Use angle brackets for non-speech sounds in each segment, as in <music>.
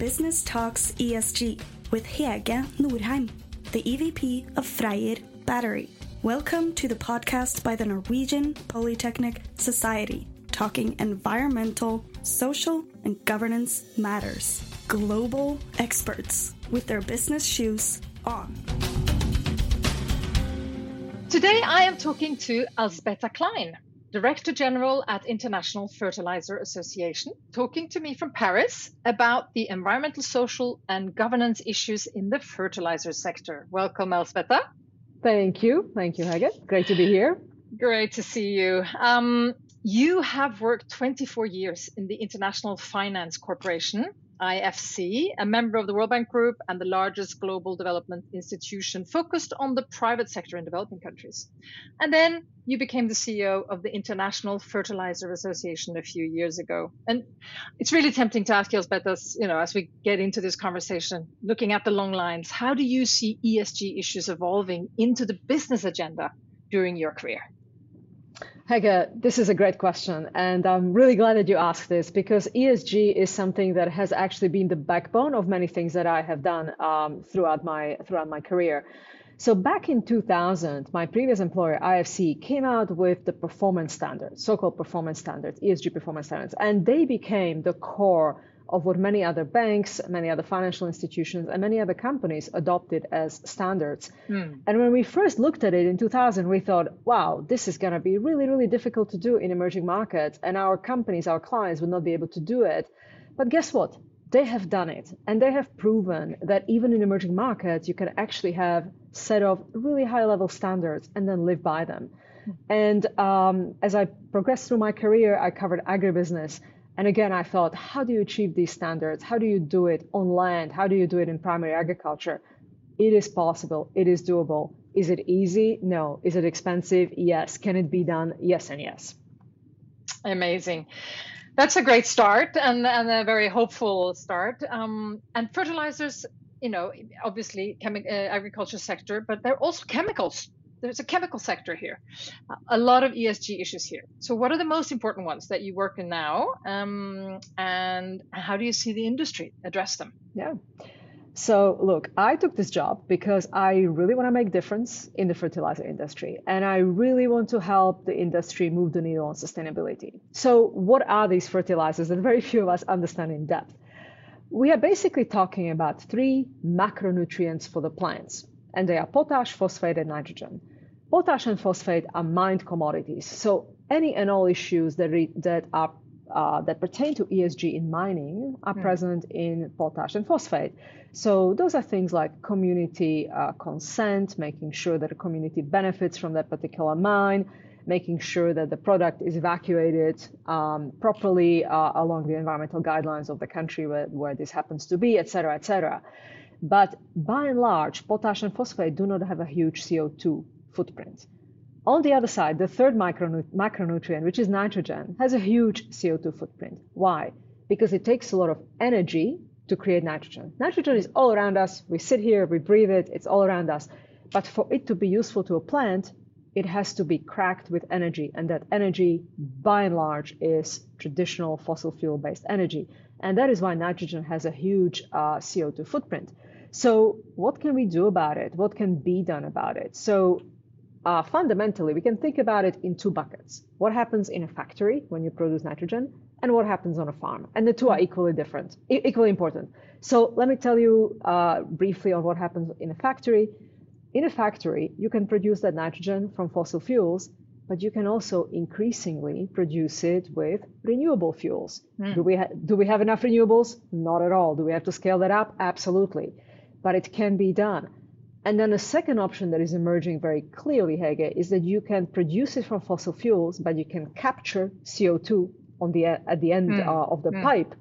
Business Talks ESG with Hege Norheim, the EVP of Freyr Battery. Welcome to the podcast by the Norwegian Polytechnic Society, talking environmental, social, and governance matters. Global experts with their business shoes on. Today I am talking to Alzbeta Klein, Director General at International Fertilizer Association, talking to me from Paris about the environmental, social, and governance issues in the fertilizer sector. Welcome, Alzbeta. Thank you. Thank you, Hege. Great to be here. Great to see you. Um, you have worked 24 years in the International Finance Corporation IFC, a member of the World Bank Group and the largest global development institution focused on the private sector in developing countries. And then you became the CEO of the International Fertilizer Association a few years ago. And it's really tempting to ask you, as you know, as we get into this conversation, looking at the long lines, how do you see ESG issues evolving into the business agenda during your career? Hege, this is a great question. And I'm really glad that you asked this because ESG is something that has actually been the backbone of many things that I have done um, throughout, my, throughout my career. So back in 2000, my previous employer, IFC, came out with the performance standards, so-called performance standards, ESG performance standards, and they became the core of what many other banks, many other financial institutions, and many other companies adopted as standards. Mm. And when we first looked at it in 2000, we thought, wow, this is going to be really, really difficult to do in emerging markets, and our companies, our clients would not be able to do it. But guess what? They have done it, and they have proven that even in emerging markets, you can actually have set of really high level standards and then live by them. Hmm. And um, as I progressed through my career, I covered agribusiness. And again, I thought, how do you achieve these standards? How do you do it on land? How do you do it in primary agriculture? It is possible. It is doable. Is it easy? No. Is it expensive? Yes. Can it be done? Yes, and yes. Amazing. That's a great start and, and a very hopeful start. Um, and fertilizers, you know, obviously, chemi- uh, agriculture sector, but they're also chemicals there's a chemical sector here, a lot of ESG issues here. So, what are the most important ones that you work in now, um, and how do you see the industry address them? Yeah. So, look, I took this job because I really want to make difference in the fertilizer industry, and I really want to help the industry move the needle on sustainability. So, what are these fertilizers that very few of us understand in depth? We are basically talking about three macronutrients for the plants and they are potash, phosphate, and nitrogen. Potash and phosphate are mined commodities, so any and all issues that, re- that are uh, that pertain to ESG in mining are mm. present in potash and phosphate. So those are things like community uh, consent, making sure that a community benefits from that particular mine, making sure that the product is evacuated um, properly uh, along the environmental guidelines of the country where, where this happens to be, et cetera, et cetera. But by and large, potash and phosphate do not have a huge CO2 footprint. On the other side, the third macronutrient, which is nitrogen, has a huge CO2 footprint. Why? Because it takes a lot of energy to create nitrogen. Nitrogen is all around us. We sit here, we breathe it, it's all around us. But for it to be useful to a plant, it has to be cracked with energy. And that energy, by and large, is traditional fossil fuel based energy. And that is why nitrogen has a huge uh, CO2 footprint. So, what can we do about it? What can be done about it? So, uh, fundamentally, we can think about it in two buckets. What happens in a factory when you produce nitrogen, and what happens on a farm. And the two are equally different, equally important. So, let me tell you uh, briefly on what happens in a factory. In a factory, you can produce that nitrogen from fossil fuels, but you can also increasingly produce it with renewable fuels. Mm. Do we do we have enough renewables? Not at all. Do we have to scale that up? Absolutely but it can be done. And then the second option that is emerging very clearly, Hege, is that you can produce it from fossil fuels, but you can capture CO2 on the at the end mm. uh, of the mm. pipe,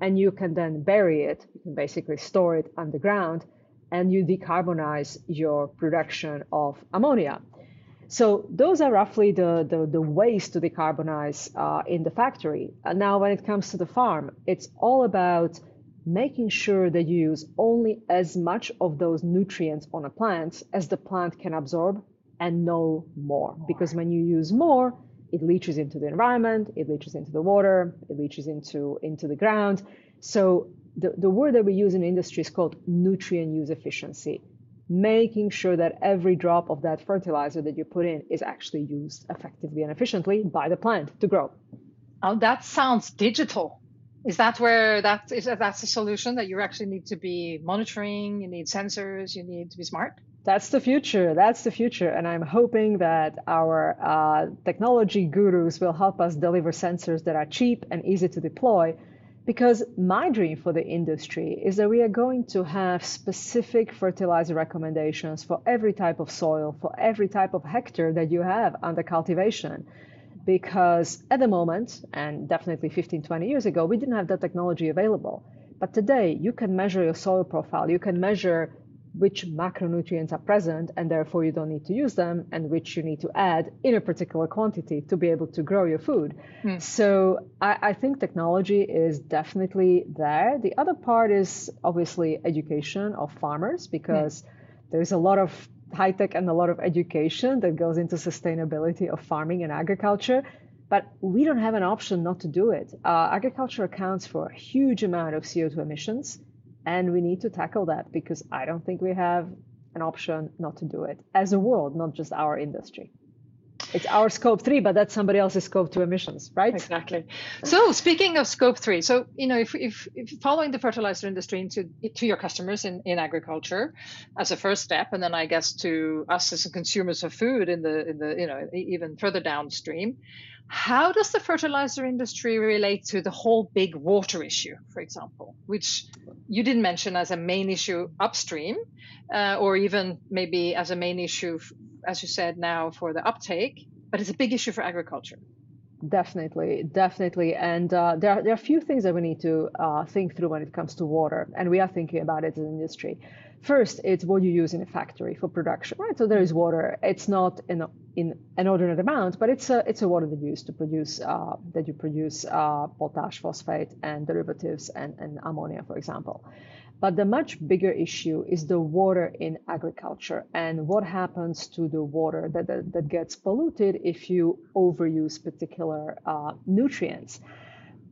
and you can then bury it. You can basically store it underground, and you decarbonize your production of ammonia. So those are roughly the, the, the ways to decarbonize uh, in the factory. And now, when it comes to the farm, it's all about making sure that you use only as much of those nutrients on a plant as the plant can absorb and no more. more. Because when you use more, it leaches into the environment, it leaches into the water, it leaches into, into the ground. So the, the word that we use in industry is called nutrient use efficiency, making sure that every drop of that fertilizer that you put in is actually used effectively and efficiently by the plant to grow. Oh, that sounds digital. Is that where that is that's a solution that you actually need to be monitoring? You need sensors. You need to be smart. That's the future. That's the future. And I'm hoping that our uh, technology gurus will help us deliver sensors that are cheap and easy to deploy because my dream for the industry is that we are going to have specific fertilizer recommendations for every type of soil, for every type of hectare that you have under cultivation. Because at the moment, and definitely 15, 20 years ago, we didn't have that technology available. But today, you can measure your soil profile, you can measure which macronutrients are present and therefore you don't need to use them and which you need to add in a particular quantity to be able to grow your food mm. so I, I, think technology is definitely there the other part is obviously education of farmers because mm. there's a lot of high tech and a lot of education that goes into sustainability of farming and agriculture but we don't have an option not to do it. Uh, agriculture accounts for a huge amount of CO2 emissions and we need to tackle that because I don't think we have an option not to do it as a world, not just our industry. It's our scope three, but that's somebody else's scope two emissions, right? Exactly. So speaking of scope three, so you know, if, if, if following the fertilizer industry into to your customers in, in agriculture as a first step, and then I guess to us as consumers of food in the in the you know even further downstream, how does the fertilizer industry relate to the whole big water issue, for example, which you didn't mention as a main issue upstream, uh, or even maybe as a main issue, as you said now, for the uptake, but it's a big issue for agriculture? Definitely, definitely. And uh, there, are, there are a few things that we need to uh, think through when it comes to water, and we are thinking about it as an industry. First, it's what you use in a factory for production, right? So there is water. It's not in, a, in inordinate amount, but it's a it's a water that you use to produce uh, that you produce uh, potash, phosphate, and derivatives, and, and ammonia, for example. But the much bigger issue is the water in agriculture and what happens to the water that, that, that gets polluted if you overuse particular uh, nutrients.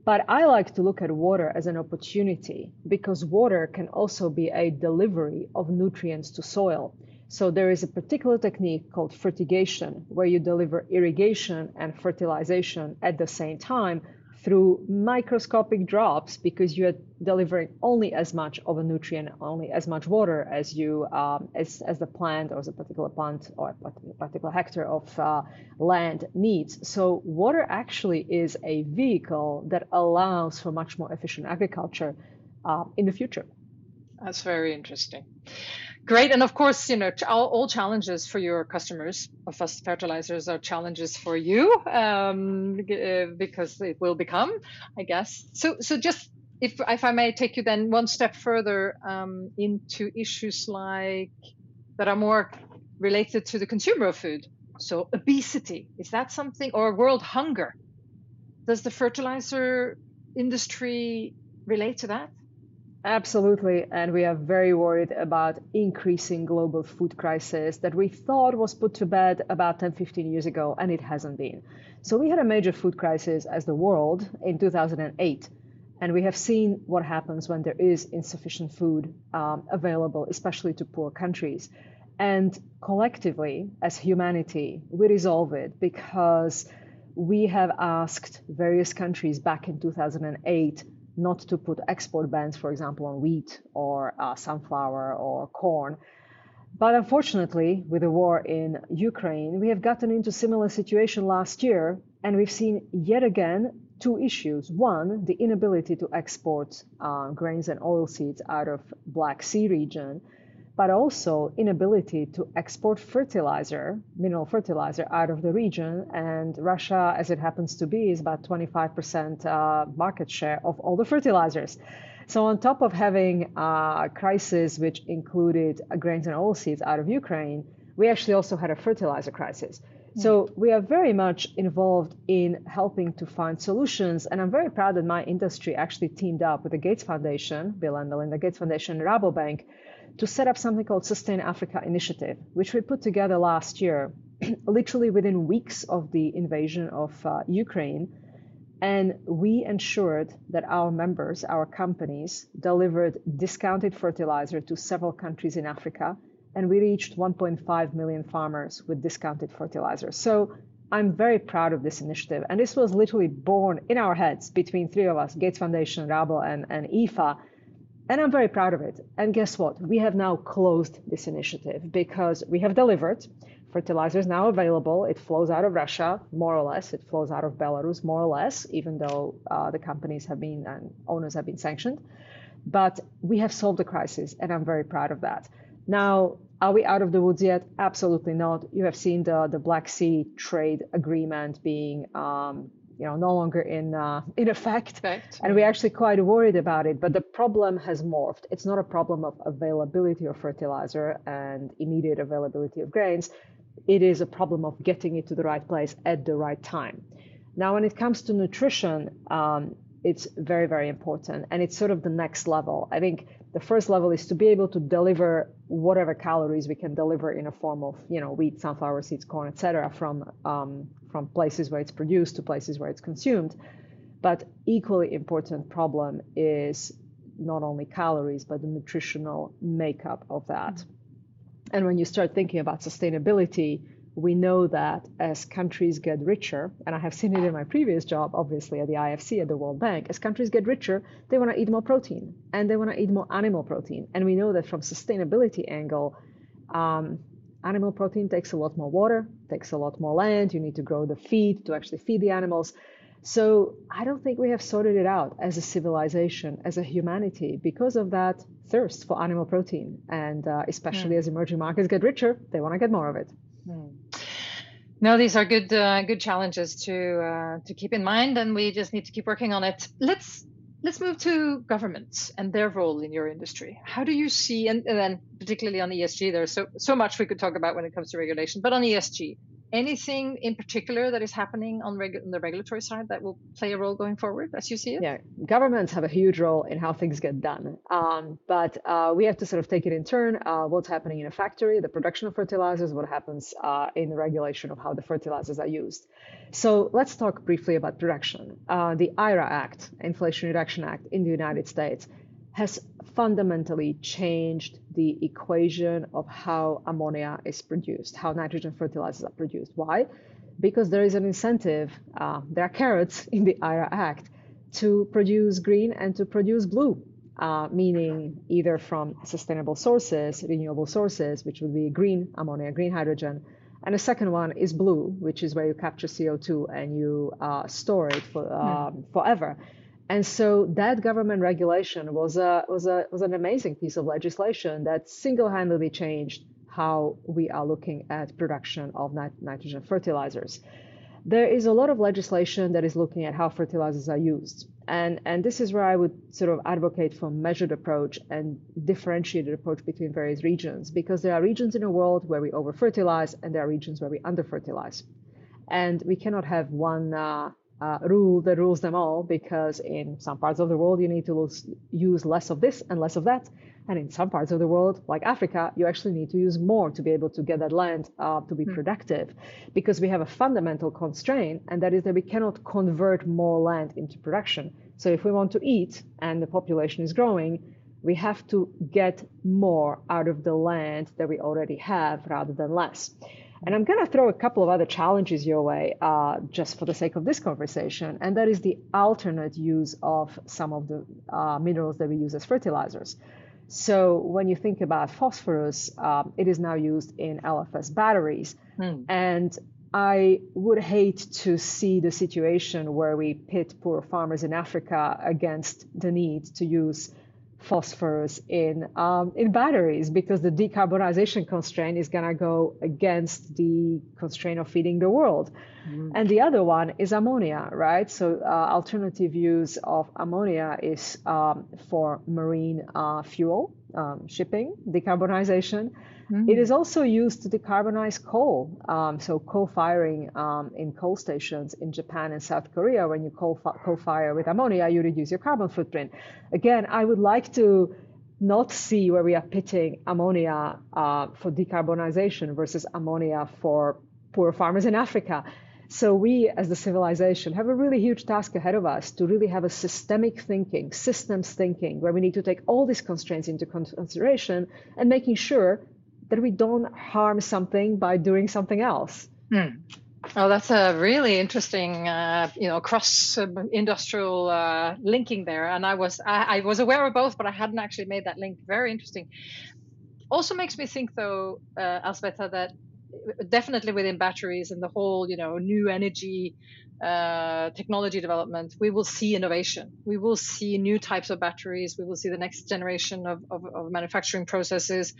But I like to look at water as an opportunity because water can also be a delivery of nutrients to soil. So there is a particular technique called fertigation where you deliver irrigation and fertilization at the same time through microscopic drops because you're delivering only as much of a nutrient, only as much water as you um, as, as the plant or a particular plant or a particular hectare of uh, land needs. So water actually is a vehicle that allows for much more efficient agriculture uh, in the future. That's very interesting. Great. And of course, you know, all, all challenges for your customers of us fertilizers are challenges for you um, uh, because it will become, I guess. So, so just if, if I may take you then one step further um, into issues like that are more related to the consumer of food. So obesity, is that something, or world hunger? Does the fertilizer industry relate to that? Absolutely. And we are very worried about increasing global food crisis that we thought was put to bed about 10, 15 years ago, and it hasn't been. So we had a major food crisis as the world in 2008. And we have seen what happens when there is insufficient food um, available, especially to poor countries. And collectively, as humanity, we resolve it because we have asked various countries back in 2008 not to put export bans, for example, on wheat or uh, sunflower or corn. But unfortunately, with the war in Ukraine, we have gotten into similar situation last year, and we've seen yet again two issues. One, the inability to export uh, grains and oilseeds out of Black Sea region, but also inability to export fertilizer, mineral fertilizer, out of the region. And Russia, as it happens to be, is about 25% uh, market share of all the fertilizers. So, on top of having a crisis which included grains and oilseeds out of Ukraine, we actually also had a fertilizer crisis. Hmm. So we are very much involved in helping to find solutions. And I'm very proud that my industry actually teamed up with the Gates Foundation, Bill and Melinda Gates Foundation, and Rabobank to set up something called Sustain Africa Initiative, which we put together last year, <clears throat> literally within weeks of the invasion of uh, Ukraine. And we ensured that our members, our companies, delivered discounted fertilizer to several countries in Africa. And we reached 1.5 million farmers with discounted fertilizer. So I'm very proud of this initiative. And this was literally born in our heads between three of us Gates Foundation, Rabo, and, and IFA. And I'm very proud of it. And guess what? We have now closed this initiative because we have delivered. Fertilizer is now available. It flows out of Russia, more or less. It flows out of Belarus, more or less, even though uh, the companies have been and owners have been sanctioned. But we have solved the crisis, and I'm very proud of that. Now, are we out of the woods yet? Absolutely not. You have seen the, the Black Sea trade agreement being um, you know no longer in uh, in effect. Fact. and we're actually quite worried about it but the problem has morphed. It's not a problem of availability of fertilizer and immediate availability of grains. It is a problem of getting it to the right place at the right time. Now when it comes to nutrition um, it's very very important and it's sort of the next level. I think the first level is to be able to deliver whatever calories we can deliver in a form of you know wheat sunflower seeds corn etc from um, from places where it's produced to places where it's consumed but equally important problem is not only calories but the nutritional makeup of that and when you start thinking about sustainability we know that as countries get richer, and I have seen it in my previous job, obviously at the IFC at the World Bank, as countries get richer, they want to eat more protein and they want to eat more animal protein. And we know that from sustainability angle, um, animal protein takes a lot more water, takes a lot more land. You need to grow the feed to actually feed the animals. So I don't think we have sorted it out as a civilization, as a humanity, because of that thirst for animal protein. And uh, especially mm. as emerging markets get richer, they want to get more of it. Mm. No, these are good uh, good challenges to uh, to keep in mind, and we just need to keep working on it. Let's let's move to governments and their role in your industry. How do you see, and, and then particularly on ESG, there's so so much we could talk about when it comes to regulation, but on ESG, anything in particular that is happening on, regu- on, the regulatory side that will play a role going forward as you see it? Yeah, governments have a huge role in how things get done. Um, but uh, we have to sort of take it in turn. Uh, what's happening in a factory, the production of fertilizers, what happens uh, in the regulation of how the fertilizers are used. So let's talk briefly about production. Uh, the IRA Act, Inflation Reduction Act in the United States, has fundamentally changed the equation of how ammonia is produced, how nitrogen fertilizers are produced. Why? Because there is an incentive, uh, there are carrots in the IRA Act to produce green and to produce blue, uh, meaning either from sustainable sources, renewable sources, which would be green ammonia, green hydrogen. And the second one is blue, which is where you capture CO2 and you uh, store it for, mm. forever. And so that government regulation was a was a was an amazing piece of legislation that single-handedly changed how we are looking at production of nit- nitrogen fertilizers. There is a lot of legislation that is looking at how fertilizers are used. And, and this is where I would sort of advocate for measured approach and differentiated approach between various regions, because there are regions in the world where we over fertilize and there are regions where we under fertilize. And we cannot have one uh, uh, rule that rules them all because in some parts of the world you need to lose, use less of this and less of that. And in some parts of the world like africa you actually need to use more to be able to get that land uh, to be mm. productive because we have a fundamental constraint and that is that we cannot convert more land into production. So if we want to eat and the population is growing we have to get more out of the land that we already have rather than less and I'm going to throw a couple of other challenges your way uh, just for the sake of this conversation, and that is the alternate use of some of the uh, minerals that we use as fertilizers. So when you think about phosphorus, um, it is now used in LFS batteries. Hmm. And I would hate to see the situation where we pit poor farmers in Africa against the need to use phosphorus in um, in batteries because the decarbonization constraint is going to go against the constraint of feeding the world. Mm. And the other one is ammonia, right? So uh, alternative use of ammonia is um, for marine uh, fuel, um, shipping, decarbonization. Mm-hmm. It is also used to decarbonize coal. Um, so co-firing um, in coal stations in Japan and South Korea, when you co-fire with ammonia, you reduce your carbon footprint. Again, I would like to not see where we are pitting ammonia uh, for decarbonization versus ammonia for poor farmers in Africa. So we, as the civilization, have a really huge task ahead of us to really have a systemic thinking, systems thinking, where we need to take all these constraints into consideration and making sure that we don't harm something by doing something else. Hmm. Oh, that's a really interesting, uh, you know, cross-industrial uh, linking there. And I was I, I, was aware of both, but I hadn't actually made that link. Very interesting. Also makes me think, though, uh, Alzbeta, that definitely within batteries and the whole, you know, new energy uh, technology development, we will see innovation. We will see new types of batteries. We will see the next generation of, of, of manufacturing processes.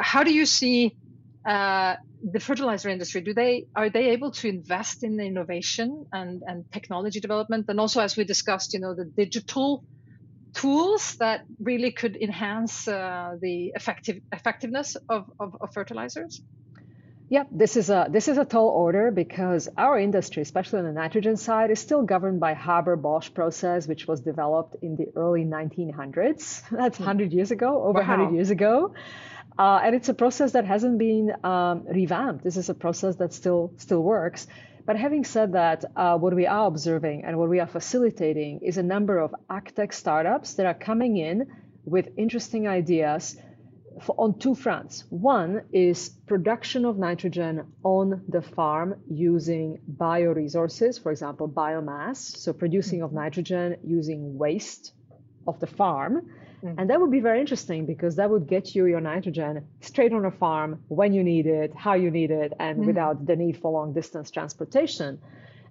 How do you see uh, the fertilizer industry? Do they are they able to invest in the innovation and, and technology development, and also, as we discussed, you know, the digital tools that really could enhance uh, the effective effectiveness of, of, of fertilizers? Yeah, this is a this is a tall order because our industry, especially on the nitrogen side, is still governed by Haber-Bosch process, which was developed in the early 1900s. <laughs> That's 100 years ago, over wow. 100 years ago, uh, and it's a process that hasn't been um, revamped. This is a process that still still works. But having said that, uh, what we are observing and what we are facilitating is a number of agtech startups that are coming in with interesting ideas for, on two fronts. One is production of nitrogen on the farm using bioresources, for example, biomass. So producing of mm-hmm. nitrogen using waste of the farm. Mm-hmm. And that would be very interesting because that would get you your nitrogen straight on a farm when you need it, how you need it, and mm-hmm. without the need for long distance transportation.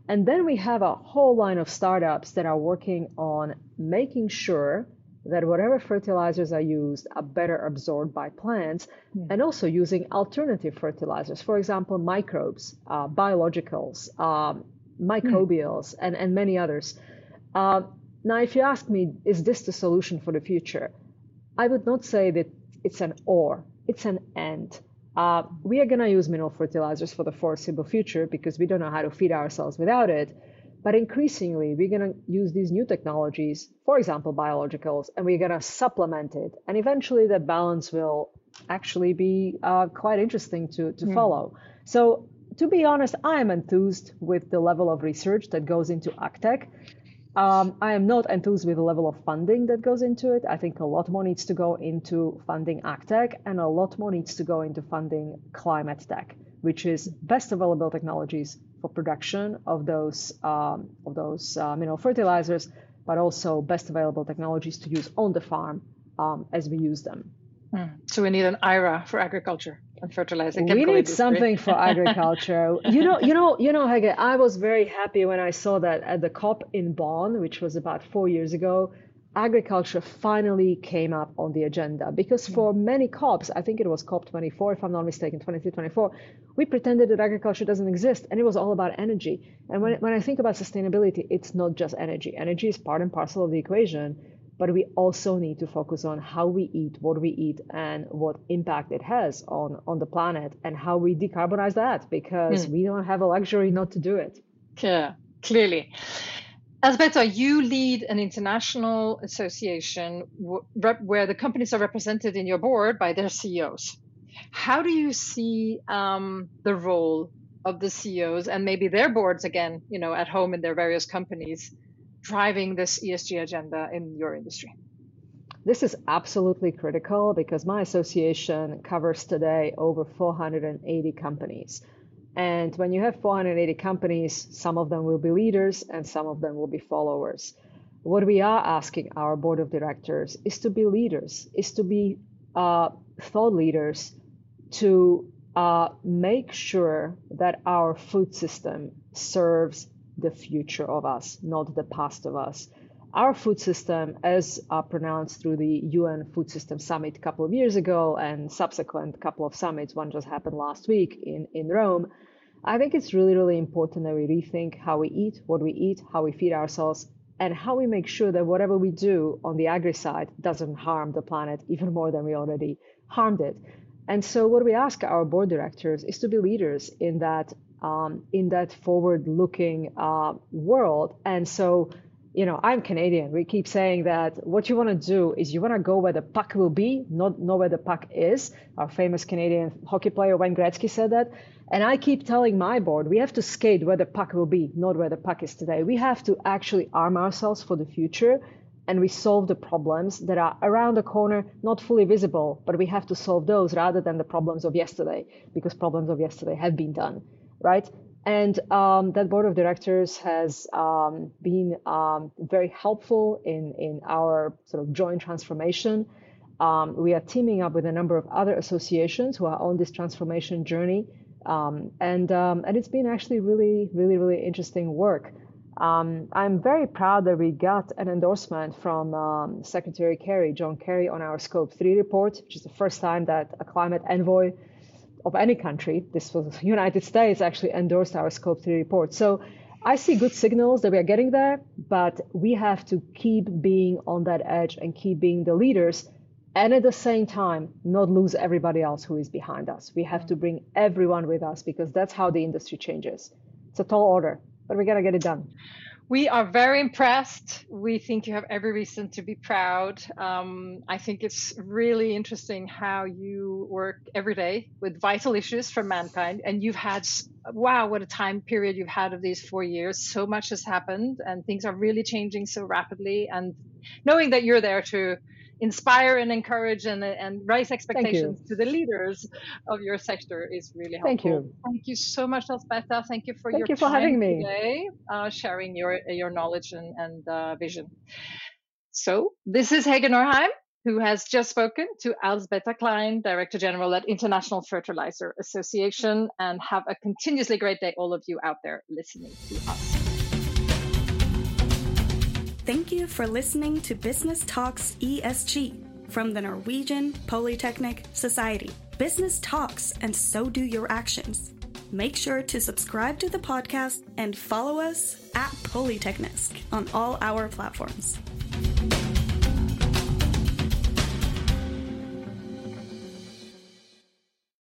And then we have a whole line of startups that are working on making sure that whatever fertilizers are used are better absorbed by plants mm. and also using alternative fertilizers for example microbes uh, biologicals um, microbials mm. and, and many others uh, now if you ask me is this the solution for the future i would not say that it's an or it's an and uh, we are going to use mineral fertilizers for the foreseeable future because we don't know how to feed ourselves without it but increasingly, we're going to use these new technologies, for example, biologicals, and we're going to supplement it. And eventually, that balance will actually be uh, quite interesting to, to mm. follow. So, to be honest, I am enthused with the level of research that goes into agtech. Um, I am not enthused with the level of funding that goes into it. I think a lot more needs to go into funding agtech, and a lot more needs to go into funding climate tech, which is best available technologies for production of those um, of those uh, mineral fertilizers, but also best available technologies to use on the farm um, as we use them. Mm. So we need an IRA for agriculture and fertilizer. We need industry. something for <laughs> agriculture. you know, you know, you know, Hege. I was very happy when I saw that at the COP in Bonn, which was about four years ago agriculture finally came up on the agenda because for many COPs, I think it was COP 24, if I'm not mistaken, 23, 24, we pretended that agriculture doesn't exist and it was all about energy. And when, when I think about sustainability, it's not just energy. Energy is part and parcel of the equation, but we also need to focus on how we eat, what we eat, and what impact it has on, on the planet and how we decarbonize that because mm. we don't have a luxury not to do it. Yeah, clearly. Alzbeta, you lead an international association where the companies are represented in your board by their CEOs. How do you see um, the role of the CEOs and maybe their boards again, you know, at home in their various companies, driving this ESG agenda in your industry? This is absolutely critical because my association covers today over 480 companies. And when you have 480 companies, some of them will be leaders and some of them will be followers. What we are asking our board of directors is to be leaders, is to be uh, thought leaders, to uh, make sure that our food system serves the future of us, not the past of us. Our food system, as uh, pronounced through the UN Food System Summit a couple of years ago and subsequent couple of summits, one just happened last week in, in Rome, I think it's really, really important that we rethink how we eat, what we eat, how we feed ourselves, and how we make sure that whatever we do on the agri side doesn't harm the planet even more than we already harmed it. And so, what we ask our board directors is to be leaders in that um, in that forward-looking uh, world. And so, you know, I'm Canadian. We keep saying that what you want to do is you want to go where the puck will be, not know where the puck is. Our famous Canadian hockey player Wayne Gretzky said that. And I keep telling my board, we have to skate where the puck will be, not where the puck is today. We have to actually arm ourselves for the future and we solve the problems that are around the corner, not fully visible, but we have to solve those rather than the problems of yesterday, because problems of yesterday have been done, right? And um, that board of directors has um, been um, very helpful in, in our sort of joint transformation. Um, we are teaming up with a number of other associations who are on this transformation journey. Um, and, um, and it's been actually really, really, really interesting work. I'm very proud that we got an endorsement from Secretary Kerry, John Kerry, on our Scope 3 report, which is the first time that a climate envoy of any country, this was <laughs> United States, actually endorsed our Scope 3 report. So I see good signals that we are getting there, but we have to keep being on that edge and keep being the leaders and at the same time not lose everybody else who is behind us. We have to bring everyone with us because that's how the industry changes. It's a tall order, but we got to get it done. We are very impressed. We think you have every reason to be proud. Um, I think it's really interesting how you work every day with vital issues for mankind. And you've had, wow, what a time period you've had of these four years. So much has happened and things are really changing so rapidly. And knowing that you're there to inspire and encourage and, and raise expectations to the leaders of your sector is really helpful. Thank you. Thank you so much, Alzbeta. Thank you for Thank your you for time having me. today, uh, sharing your your knowledge and, and uh, vision. So this is Hege Norheim, who has just spoken to Alzbeta Klein, Director General at International Fertilizer Association, and have a continuously great day, all of you out there listening to us. Thank you for listening to Business Talks ESG from the Norwegian Polytechnic Society. Business talks, and so do your actions. Make sure to subscribe to the podcast and follow us at Polyteknisk on all our platforms.